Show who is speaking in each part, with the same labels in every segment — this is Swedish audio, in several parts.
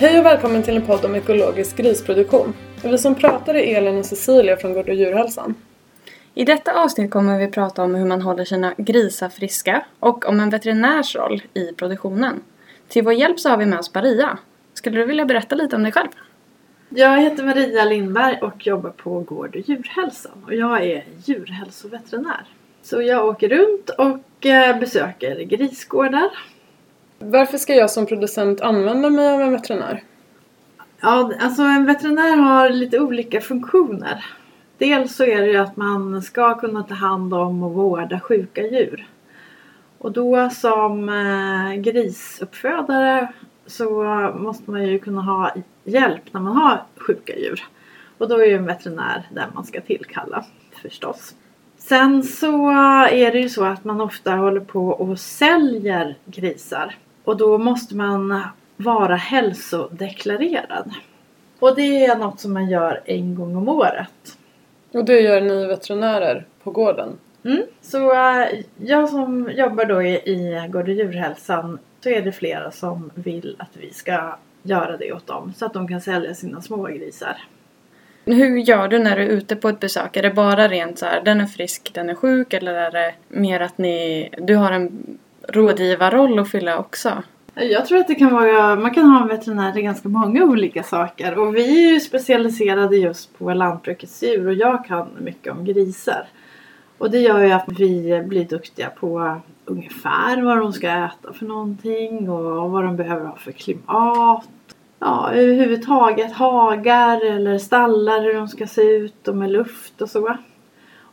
Speaker 1: Hej och välkommen till en podd om ekologisk grisproduktion. Vi som pratar är Elin och Cecilia från Gård och djurhälsan.
Speaker 2: I detta avsnitt kommer vi prata om hur man håller sina grisar friska och om en veterinärs roll i produktionen. Till vår hjälp så har vi med oss Maria. Skulle du vilja berätta lite om dig själv?
Speaker 3: Jag heter Maria Lindberg och jobbar på Gård och djurhälsan och jag är djurhälsoveterinär. Så jag åker runt och eh, besöker grisgårdar.
Speaker 1: Varför ska jag som producent använda mig av en veterinär?
Speaker 3: Ja, alltså en veterinär har lite olika funktioner. Dels så är det ju att man ska kunna ta hand om och vårda sjuka djur. Och då som eh, grisuppfödare så måste man ju kunna ha hjälp när man har sjuka djur. Och då är ju en veterinär den man ska tillkalla förstås. Sen så är det ju så att man ofta håller på och säljer grisar. Och då måste man vara hälsodeklarerad. Och det är något som man gör en gång om året.
Speaker 1: Och det gör ni veterinärer på gården?
Speaker 3: Mm. Så äh, jag som jobbar då i, i Gård och djurhälsan så är det flera som vill att vi ska göra det åt dem så att de kan sälja sina smågrisar.
Speaker 2: Hur gör du när du är ute på ett besök? Är det bara rent så här, den är frisk, den är sjuk eller är det mer att ni, du har en rådgivarroll att fylla också?
Speaker 3: Jag tror att det kan vara, man kan ha en veterinär till ganska många olika saker och vi är ju specialiserade just på lantbrukets djur och jag kan mycket om grisar. Och det gör ju att vi blir duktiga på ungefär vad de ska äta för någonting och vad de behöver ha för klimat. Ja, överhuvudtaget hagar eller stallar, hur de ska se ut och med luft och så.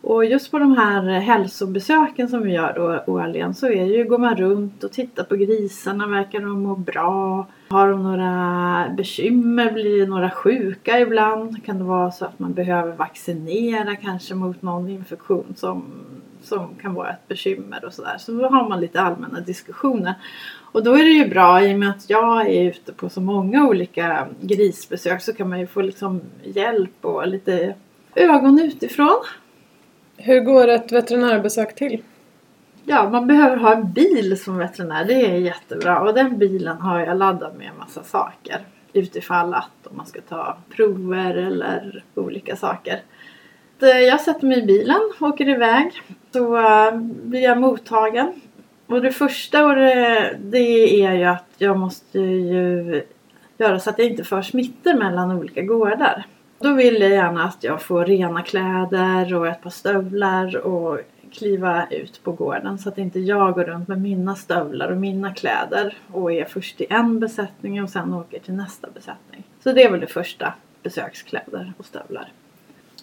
Speaker 3: Och just på de här hälsobesöken som vi gör då årligen så är ju, går man runt och tittar på grisarna, verkar de må bra? Har de några bekymmer? Blir några sjuka ibland? Kan det vara så att man behöver vaccinera kanske mot någon infektion som, som kan vara ett bekymmer och sådär. Så då har man lite allmänna diskussioner. Och då är det ju bra i och med att jag är ute på så många olika grisbesök så kan man ju få liksom hjälp och lite ögon utifrån.
Speaker 1: Hur går ett veterinärbesök till?
Speaker 3: Ja, man behöver ha en bil som veterinär. Det är jättebra. Och den bilen har jag laddat med en massa saker. Utifall att om man ska ta prover eller olika saker. Jag sätter mig i bilen, åker iväg. Så eh, blir jag mottagen. Och det första och det, det är ju att jag måste ju göra så att jag inte för smittor mellan olika gårdar. Då vill jag gärna att jag får rena kläder och ett par stövlar och kliva ut på gården så att inte jag går runt med mina stövlar och mina kläder och är först i en besättning och sen åker till nästa besättning. Så det är väl det första, besökskläder och stövlar.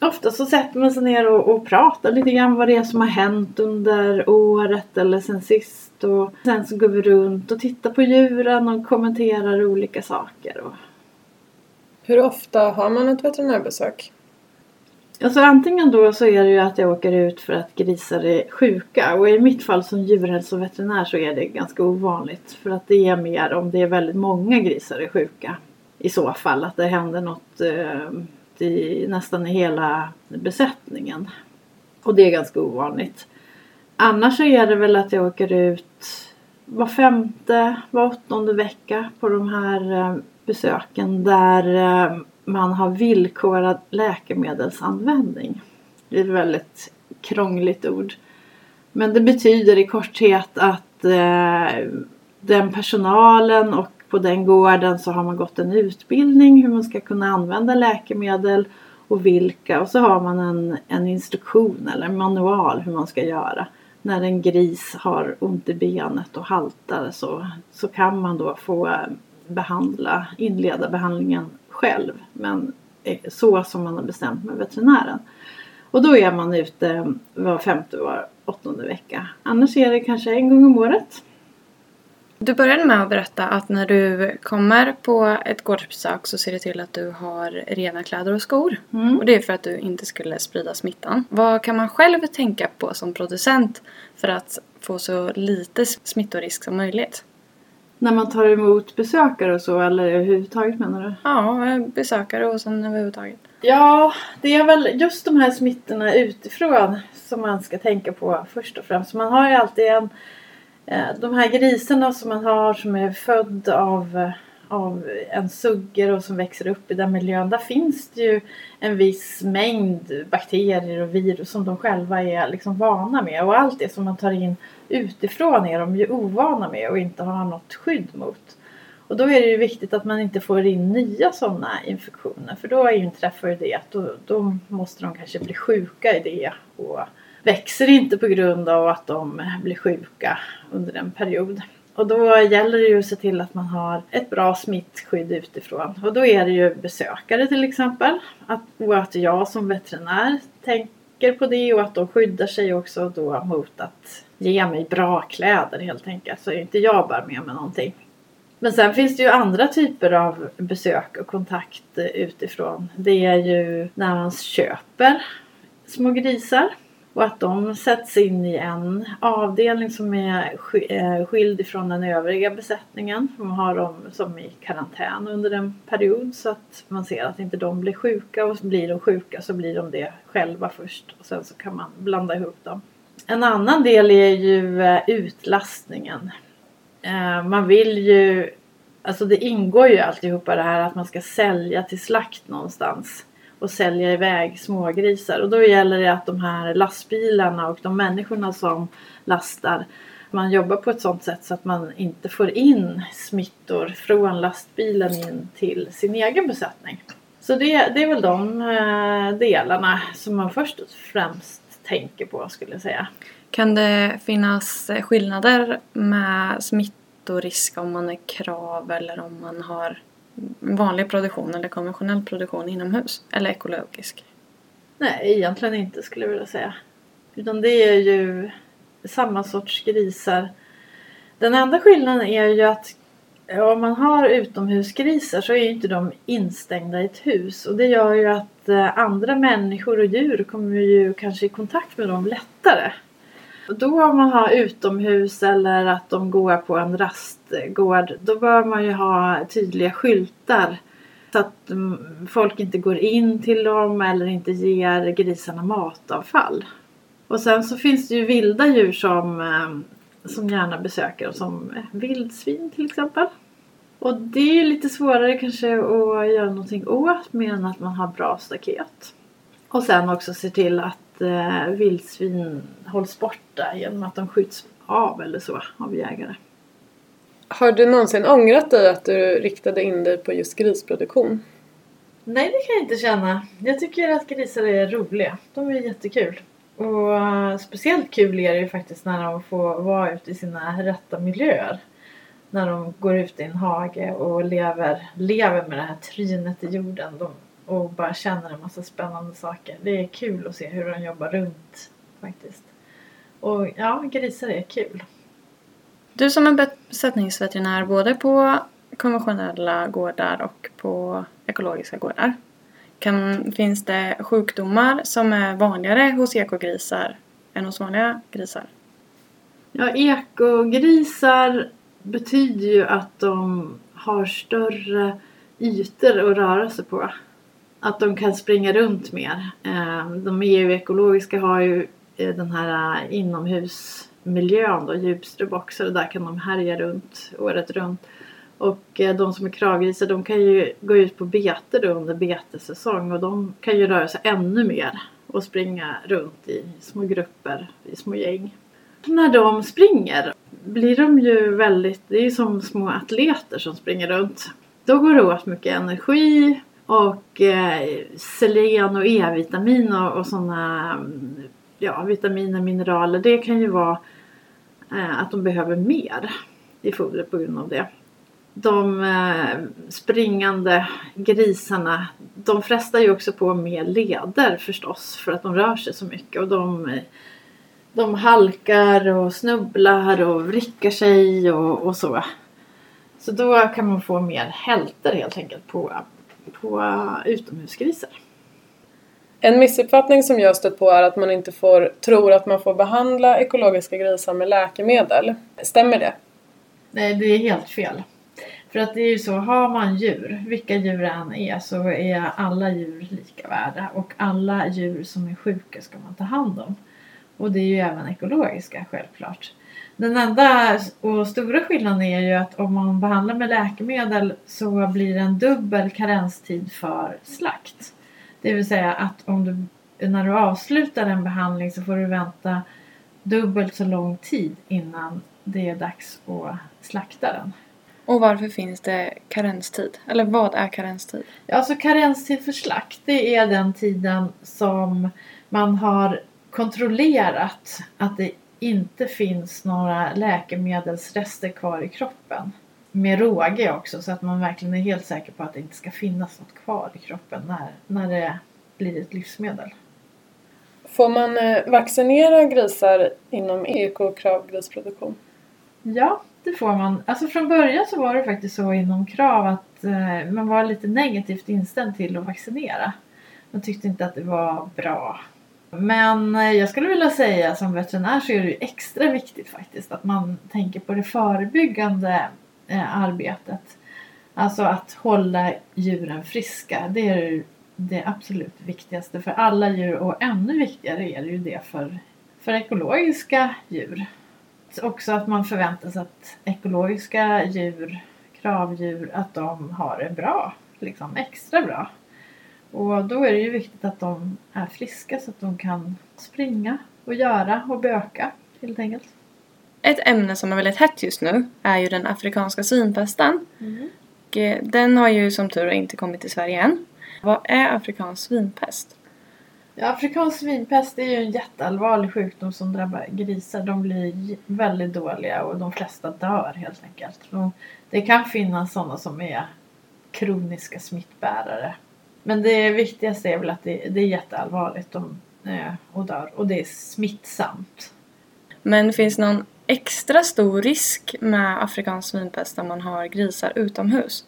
Speaker 3: Ofta så sätter man sig ner och, och pratar lite grann vad det är som har hänt under året eller sen sist. Och sen så går vi runt och tittar på djuren och kommenterar olika saker. Och
Speaker 1: hur ofta har man ett veterinärbesök?
Speaker 3: Alltså antingen då så är det ju att jag åker ut för att grisar är sjuka och i mitt fall som djurhälsoveterinär så är det ganska ovanligt för att det är mer om det är väldigt många grisar är sjuka. I så fall att det händer något eh, i, nästan i hela besättningen. Och det är ganska ovanligt. Annars så är det väl att jag åker ut var femte, var åttonde vecka på de här eh, besöken där eh, man har villkorad läkemedelsanvändning. Det är ett väldigt krångligt ord. Men det betyder i korthet att eh, den personalen och på den gården så har man gått en utbildning hur man ska kunna använda läkemedel och vilka och så har man en, en instruktion eller en manual hur man ska göra. När en gris har ont i benet och haltar så, så kan man då få behandla, inleda behandlingen själv. Men så som man har bestämt med veterinären. Och då är man ute var femte, var åttonde vecka. Annars är det kanske en gång om året.
Speaker 2: Du började med att berätta att när du kommer på ett gårdsbesök så ser du till att du har rena kläder och skor. Mm. Och det är för att du inte skulle sprida smittan. Vad kan man själv tänka på som producent för att få så lite smittorisk som möjligt?
Speaker 3: När man tar emot besökare och så eller överhuvudtaget menar du?
Speaker 2: Ja, besökare och sen överhuvudtaget.
Speaker 3: Ja, det är väl just de här smittorna utifrån som man ska tänka på först och främst. Man har ju alltid en... Eh, de här grisarna som man har som är född av, av en suggor och som växer upp i den miljön. Där finns det ju en viss mängd bakterier och virus som de själva är liksom vana med. Och allt det som man tar in utifrån är de ju ovana med och inte har något skydd mot. Och då är det ju viktigt att man inte får in nya sådana infektioner för då inträffar ju det att då, då måste de kanske bli sjuka i det och växer inte på grund av att de blir sjuka under en period. Och då gäller det ju att se till att man har ett bra smittskydd utifrån. Och då är det ju besökare till exempel. Att, och att jag som veterinär tänker på det och att de skyddar sig också då mot att ge mig bra kläder helt enkelt. Så inte jag bär med mig någonting. Men sen finns det ju andra typer av besök och kontakt utifrån. Det är ju när man köper små grisar och att de sätts in i en avdelning som är eh, skild ifrån den övriga besättningen. Man har dem som i karantän under en period så att man ser att inte de blir sjuka och blir de sjuka så blir de det själva först och sen så kan man blanda ihop dem. En annan del är ju eh, utlastningen. Eh, man vill ju, alltså det ingår ju alltihopa det här att man ska sälja till slakt någonstans och sälja iväg smågrisar. Och då gäller det att de här lastbilarna och de människorna som lastar man jobbar på ett sådant sätt så att man inte får in smittor från lastbilen in till sin egen besättning. Så det, det är väl de eh, delarna som man först och främst tänker på skulle jag säga.
Speaker 2: Kan det finnas skillnader med smittorisk om man är krav eller om man har vanlig produktion eller konventionell produktion inomhus? Eller ekologisk?
Speaker 3: Nej, egentligen inte skulle jag vilja säga. Utan det är ju samma sorts grisar. Den enda skillnaden är ju att om man har utomhusgrisar så är ju inte de instängda i ett hus. Och det gör ju att eh, andra människor och djur kommer ju kanske i kontakt med dem lättare. Då om man har utomhus eller att de går på en rastgård då bör man ju ha tydliga skyltar så att mm, folk inte går in till dem eller inte ger grisarna matavfall. Och sen så finns det ju vilda djur som, eh, som gärna besöker som vildsvin till exempel. Och det är ju lite svårare kanske att göra någonting åt mer än att man har bra staket. Och sen också se till att eh, vildsvin hålls borta genom att de skjuts av eller så av jägare.
Speaker 1: Har du någonsin ångrat dig att du riktade in dig på just grisproduktion?
Speaker 3: Nej, det kan jag inte känna. Jag tycker att grisar är roliga. De är jättekul. Och uh, speciellt kul är det ju faktiskt när de får vara ute i sina rätta miljöer. När de går ut i en hage och lever, lever med det här trynet i jorden. De och bara känner en massa spännande saker. Det är kul att se hur de jobbar runt faktiskt. Och ja, grisar är kul.
Speaker 2: Du som är besättningsveterinär både på konventionella gårdar och på ekologiska gårdar. Kan, finns det sjukdomar som är vanligare hos ekogrisar än hos vanliga grisar?
Speaker 3: Ja, ekogrisar betyder ju att de har större ytor att röra sig på att de kan springa runt mer. Eh, de EU-ekologiska har ju eh, den här eh, inomhusmiljön då, djupströboxar och där kan de härja runt året runt. Och de som är kravgrisar de kan ju gå ut på bete då under betesäsong och de kan ju röra sig ännu mer och springa runt i små grupper, i små gäng. När de springer blir de ju väldigt, det är ju som små atleter som springer runt. Då går det åt mycket energi och eh, selen och E-vitamin och, och sådana ja, vitaminer, mineraler. Det kan ju vara eh, att de behöver mer i fodret på grund av det. De eh, springande grisarna, de frestar ju också på mer leder förstås för att de rör sig så mycket och de, de halkar och snubblar och vrickar sig och, och så. Så då kan man få mer hälter helt enkelt på på utomhusgrisar.
Speaker 1: En missuppfattning som jag stött på är att man inte får, tror att man får behandla ekologiska grisar med läkemedel. Stämmer det?
Speaker 3: Nej, det är helt fel. För att det är ju så, har man djur, vilka djur det än är, så är alla djur lika värda. Och alla djur som är sjuka ska man ta hand om. Och det är ju även ekologiska självklart. Den enda och stora skillnaden är ju att om man behandlar med läkemedel så blir det en dubbel karenstid för slakt. Det vill säga att om du, när du avslutar en behandling så får du vänta dubbelt så lång tid innan det är dags att slakta den.
Speaker 2: Och varför finns det karenstid? Eller vad är karenstid?
Speaker 3: Ja, alltså karenstid för slakt det är den tiden som man har kontrollerat att det inte finns några läkemedelsrester kvar i kroppen. Med råge också så att man verkligen är helt säker på att det inte ska finnas något kvar i kroppen när, när det blir ett livsmedel.
Speaker 1: Får man eh, vaccinera grisar inom ekokravgrisproduktion?
Speaker 3: Ja, det får man. Alltså från början så var det faktiskt så inom krav att eh, man var lite negativt inställd till att vaccinera. Man tyckte inte att det var bra. Men eh, jag skulle vilja säga som veterinär så är det ju extra viktigt faktiskt att man tänker på det förebyggande eh, arbetet. Alltså att hålla djuren friska. Det är det absolut viktigaste för alla djur och ännu viktigare är det ju det för, för ekologiska djur. Också att man förväntar sig att ekologiska djur, kravdjur, att de har det bra. Liksom extra bra. Och då är det ju viktigt att de är friska så att de kan springa och göra och böka helt enkelt.
Speaker 2: Ett ämne som är väldigt hett just nu är ju den afrikanska svinpesten. Mm. Eh, den har ju som tur är inte kommit till Sverige än. Vad är afrikansk svinpest?
Speaker 3: Ja, afrikansk svinpest är ju en jätteallvarlig sjukdom som drabbar grisar. De blir väldigt dåliga och de flesta dör helt enkelt. Det kan finnas sådana som är kroniska smittbärare men det viktigaste är väl att det, det är jätteallvarligt de, eh, och dör och det är smittsamt.
Speaker 2: Men finns någon extra stor risk med afrikansk svinpest när man har grisar utomhus?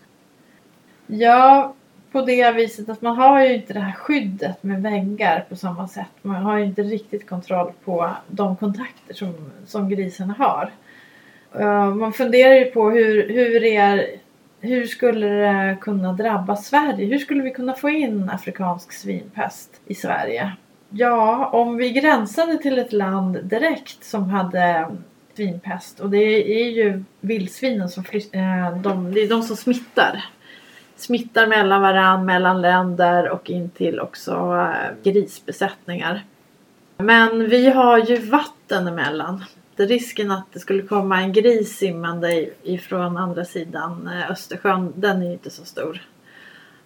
Speaker 3: Ja, på det viset att man har ju inte det här skyddet med väggar på samma sätt. Man har ju inte riktigt kontroll på de kontakter som, som grisarna har. Man funderar ju på hur, hur är hur skulle det kunna drabba Sverige? Hur skulle vi kunna få in afrikansk svinpest i Sverige? Ja, om vi gränsade till ett land direkt som hade svinpest och det är ju vildsvinen som äh, de, det är de som smittar. Smittar mellan varann, mellan länder och in till också eh, grisbesättningar. Men vi har ju vatten emellan risken att det skulle komma en gris simmande ifrån andra sidan eh, Östersjön, den är ju inte så stor.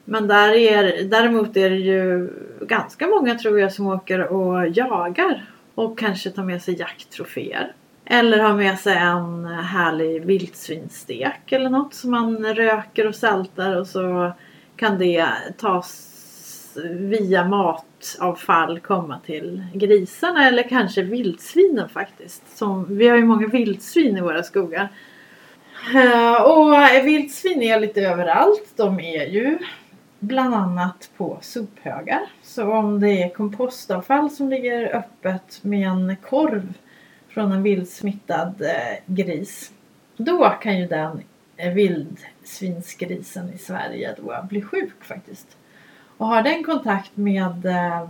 Speaker 3: Men där är, däremot är det ju ganska många tror jag som åker och jagar och kanske tar med sig jakttroféer. Eller har med sig en härlig vildsvinstek eller något som man röker och saltar och så kan det tas via matavfall komma till grisarna eller kanske vildsvinen faktiskt. Som, vi har ju många vildsvin i våra skogar. Eh, och vildsvin är lite överallt. De är ju bland annat på sophögar. Så om det är kompostavfall som ligger öppet med en korv från en vildsmittad eh, gris. Då kan ju den eh, vildsvinsgrisen i Sverige då bli sjuk faktiskt. Och har den kontakt med eh,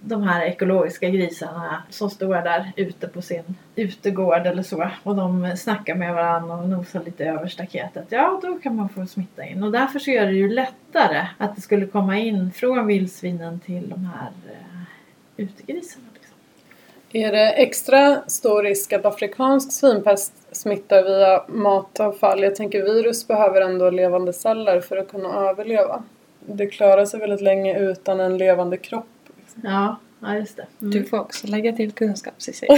Speaker 3: de här ekologiska grisarna som står där ute på sin utegård eller så och de snackar med varandra och nosar lite över staketet. Ja, då kan man få smitta in och därför så är det ju lättare att det skulle komma in från vildsvinen till de här eh, utegrisarna. Liksom.
Speaker 1: Är det extra stor risk att afrikansk svinpest smittar via matavfall? Jag tänker virus behöver ändå levande celler för att kunna överleva det klarar sig väldigt länge utan en levande kropp.
Speaker 3: Liksom. Ja, ja just det.
Speaker 2: Mm. Du får också lägga till kunskap Cissi.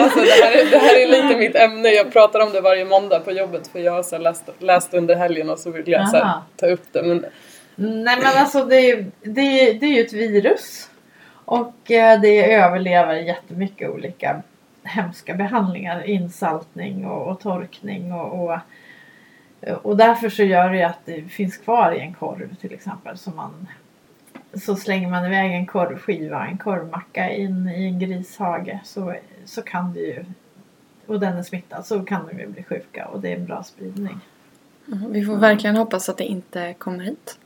Speaker 1: alltså, det, här är, det här är lite mitt ämne. Jag pratar om det varje måndag på jobbet för jag har så läst, läst under helgen och så vill jag så ta upp det. Men...
Speaker 3: Nej men alltså det, det, det är ju ett virus. Och eh, det överlever jättemycket olika hemska behandlingar. Insaltning och, och torkning och, och och därför så gör det ju att det finns kvar i en korv till exempel. Så, man, så slänger man iväg en korvskiva, en korvmacka in i en grishage så, så kan det ju, och den är smittad, så kan de ju bli sjuka och det är en bra spridning.
Speaker 2: Mm, vi får verkligen hoppas att det inte kommer hit.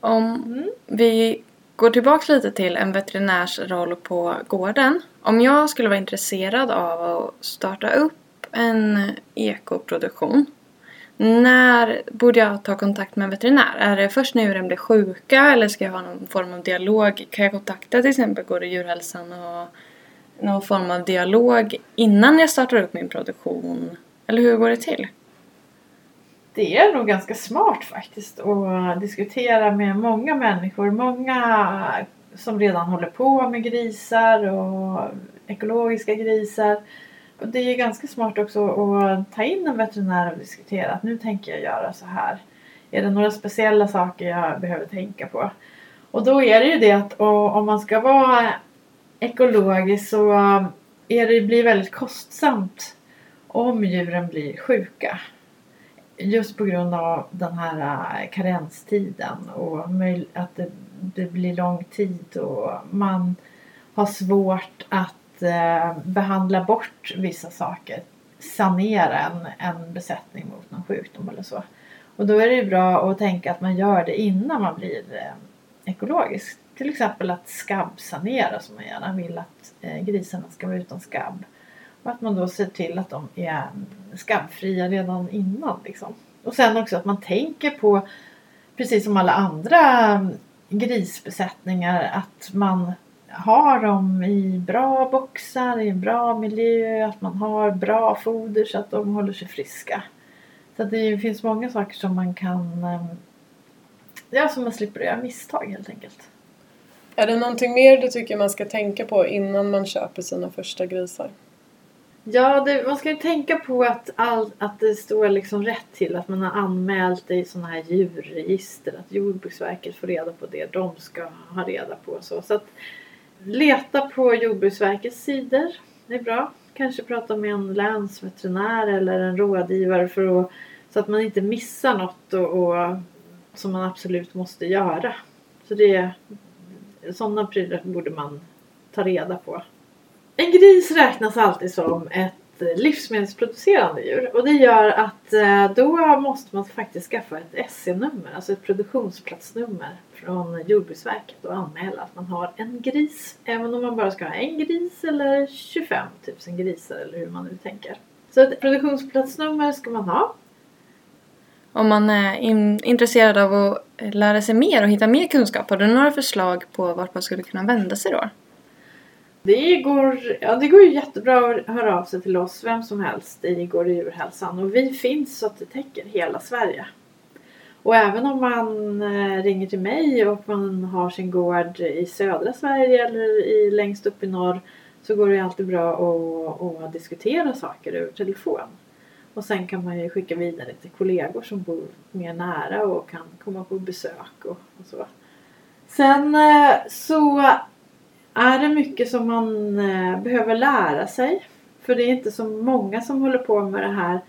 Speaker 2: Om mm. vi går tillbaka lite till en veterinärs roll på gården. Om jag skulle vara intresserad av att starta upp en ekoproduktion. När borde jag ta kontakt med en veterinär? Är det först när djuren blir sjuka eller ska jag ha någon form av dialog? Kan jag kontakta till exempel Gård och djurhälsan och någon form av dialog innan jag startar upp min produktion? Eller hur går det till?
Speaker 3: Det är nog ganska smart faktiskt att diskutera med många människor. Många som redan håller på med grisar och ekologiska grisar. Det är ganska smart också att ta in en veterinär och diskutera att nu tänker jag göra så här. Är det några speciella saker jag behöver tänka på? Och då är det ju det att om man ska vara ekologisk så är det, blir väldigt kostsamt om djuren blir sjuka. Just på grund av den här äh, karenstiden och att det blir lång tid och man har svårt att eh, behandla bort vissa saker. Sanera en, en besättning mot någon sjukdom eller så. Och då är det bra att tänka att man gör det innan man blir eh, ekologisk. Till exempel att skabbsanera som man gärna vill att eh, grisarna ska vara utan skabb. Och att man då ser till att de är skabbfria redan innan. Liksom. Och sen också att man tänker på, precis som alla andra mm, grisbesättningar, att man har dem i bra boxar, i en bra miljö, att man har bra foder så att de håller sig friska. Så det finns många saker som man kan, ehm, ja som man slipper göra misstag helt enkelt.
Speaker 1: Är det någonting mer du tycker man ska tänka på innan man köper sina första grisar?
Speaker 3: Ja, det, man ska ju tänka på att, all, att det står liksom rätt till. Att man har anmält det i sådana här djurregister. Att Jordbruksverket får reda på det de ska ha reda på. Så, så att leta på Jordbruksverkets sidor. Det är bra. Kanske prata med en länsveterinär eller en rådgivare för att, så att man inte missar något och, och som man absolut måste göra. Så det, sådana prylar borde man ta reda på. En gris räknas alltid som ett livsmedelsproducerande djur och det gör att eh, då måste man faktiskt skaffa ett SC-nummer, alltså ett produktionsplatsnummer från Jordbruksverket och anmäla att man har en gris. Även om man bara ska ha en gris eller 25 000 grisar eller hur man nu tänker. Så ett produktionsplatsnummer ska man ha.
Speaker 2: Om man är in intresserad av att eh, lära sig mer och hitta mer kunskap, har du några förslag på vart man skulle kunna vända sig då?
Speaker 3: Det går, ja, det går ju jättebra att höra av sig till oss, vem som helst i Gård och djurhälsan. Och vi finns så att det täcker hela Sverige. Och även om man eh, ringer till mig och man har sin gård i södra Sverige eller i, längst upp i norr så går det alltid bra att, att diskutera saker över telefon. Och sen kan man ju skicka vidare till kollegor som bor mer nära och kan komma på besök och, och så. Sen eh, så är det mycket som man eh, behöver lära sig. För det är inte så många som håller på med det här.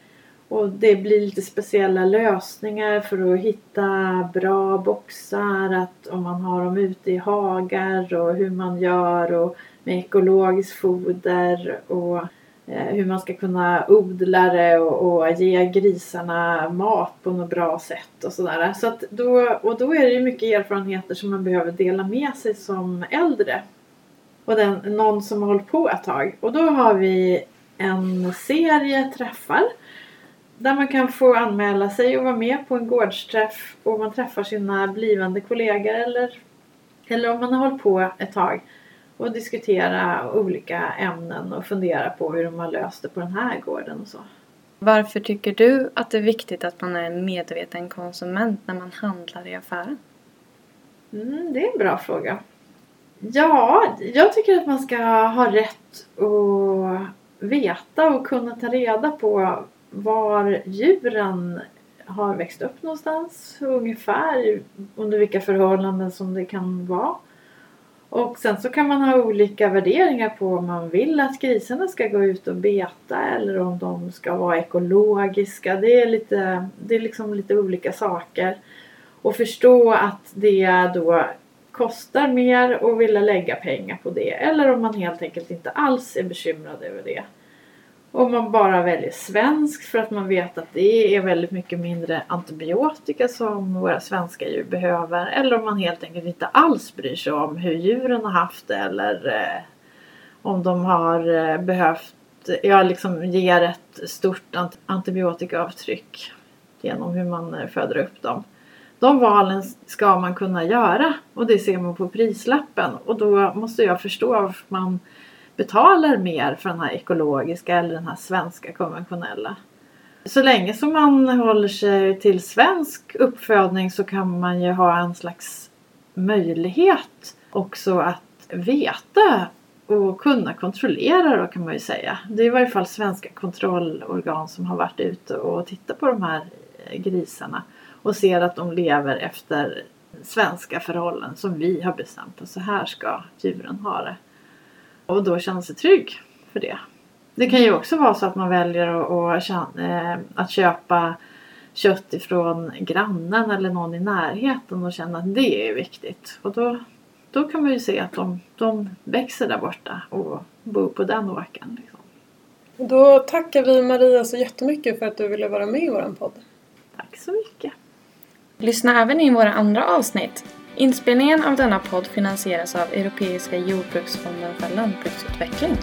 Speaker 3: Och det blir lite speciella lösningar för att hitta bra boxar. Att om man har dem ute i hagar och hur man gör och med ekologiskt foder och eh, hur man ska kunna odla det och, och, ge grisarna mat på något bra sätt och sådär. Så att då, och då är det ju mycket erfarenheter som man behöver dela med sig som äldre och den, någon som har hållit på ett tag. Och då har vi en serie träffar där man kan få anmäla sig och vara med på en gårdsträff och man träffar sina blivande kollegor eller, eller om man har hållit på ett tag och diskutera olika ämnen och fundera på hur de har löst det på den här gården och så.
Speaker 2: Varför tycker du att det är viktigt att man är en medveten konsument när man handlar i affären?
Speaker 3: Mm, det är en bra fråga. Ja, jag tycker att man ska ha rätt att veta och kunna ta reda på var djuren har växt upp någonstans. Ungefär under vilka förhållanden som det kan vara. Och sen så kan man ha olika värderingar på om man vill att grisarna ska gå ut och beta eller om de ska vara ekologiska. Det är, lite, det är liksom lite olika saker. Och förstå att det då kostar mer och vill lägga pengar på det. Eller om man helt enkelt inte alls är bekymrad över det. Om man bara väljer svenskt för att man vet att det är väldigt mycket mindre antibiotika som våra svenska djur behöver. Eller om man helt enkelt inte alls bryr sig om hur djuren har haft det eller eh, om de har eh, behövt, ja liksom ger ett stort ant antibiotikaavtryck genom hur man eh, föder upp dem. De valen ska man kunna göra och det ser man på prislappen och då måste jag förstå varför man betalar mer för den här ekologiska eller den här svenska konventionella. Så länge som man håller sig till svensk uppfödning så kan man ju ha en slags möjlighet också att veta och kunna kontrollera då kan man ju säga. Det är i varje fall svenska kontrollorgan som har varit ute och tittat på de här grisarna och ser att de lever efter svenska förhållanden som vi har bestämt och så här ska djuren ha det. Och då känna sig trygg för det. Det kan ju också vara så att man väljer att, att, att köpa kött ifrån grannen eller någon i närheten och känna att det är viktigt. Och då, då kan man ju se att de, de växer där borta och bor på den åkern. Liksom.
Speaker 1: Då tackar vi Maria så jättemycket för att du ville vara med i vår podd.
Speaker 3: Tack så mycket.
Speaker 2: Lyssna även in våra andra avsnitt. Inspelningen av denna podd finansieras av Europeiska jordbruksfonden för lantbruksutveckling.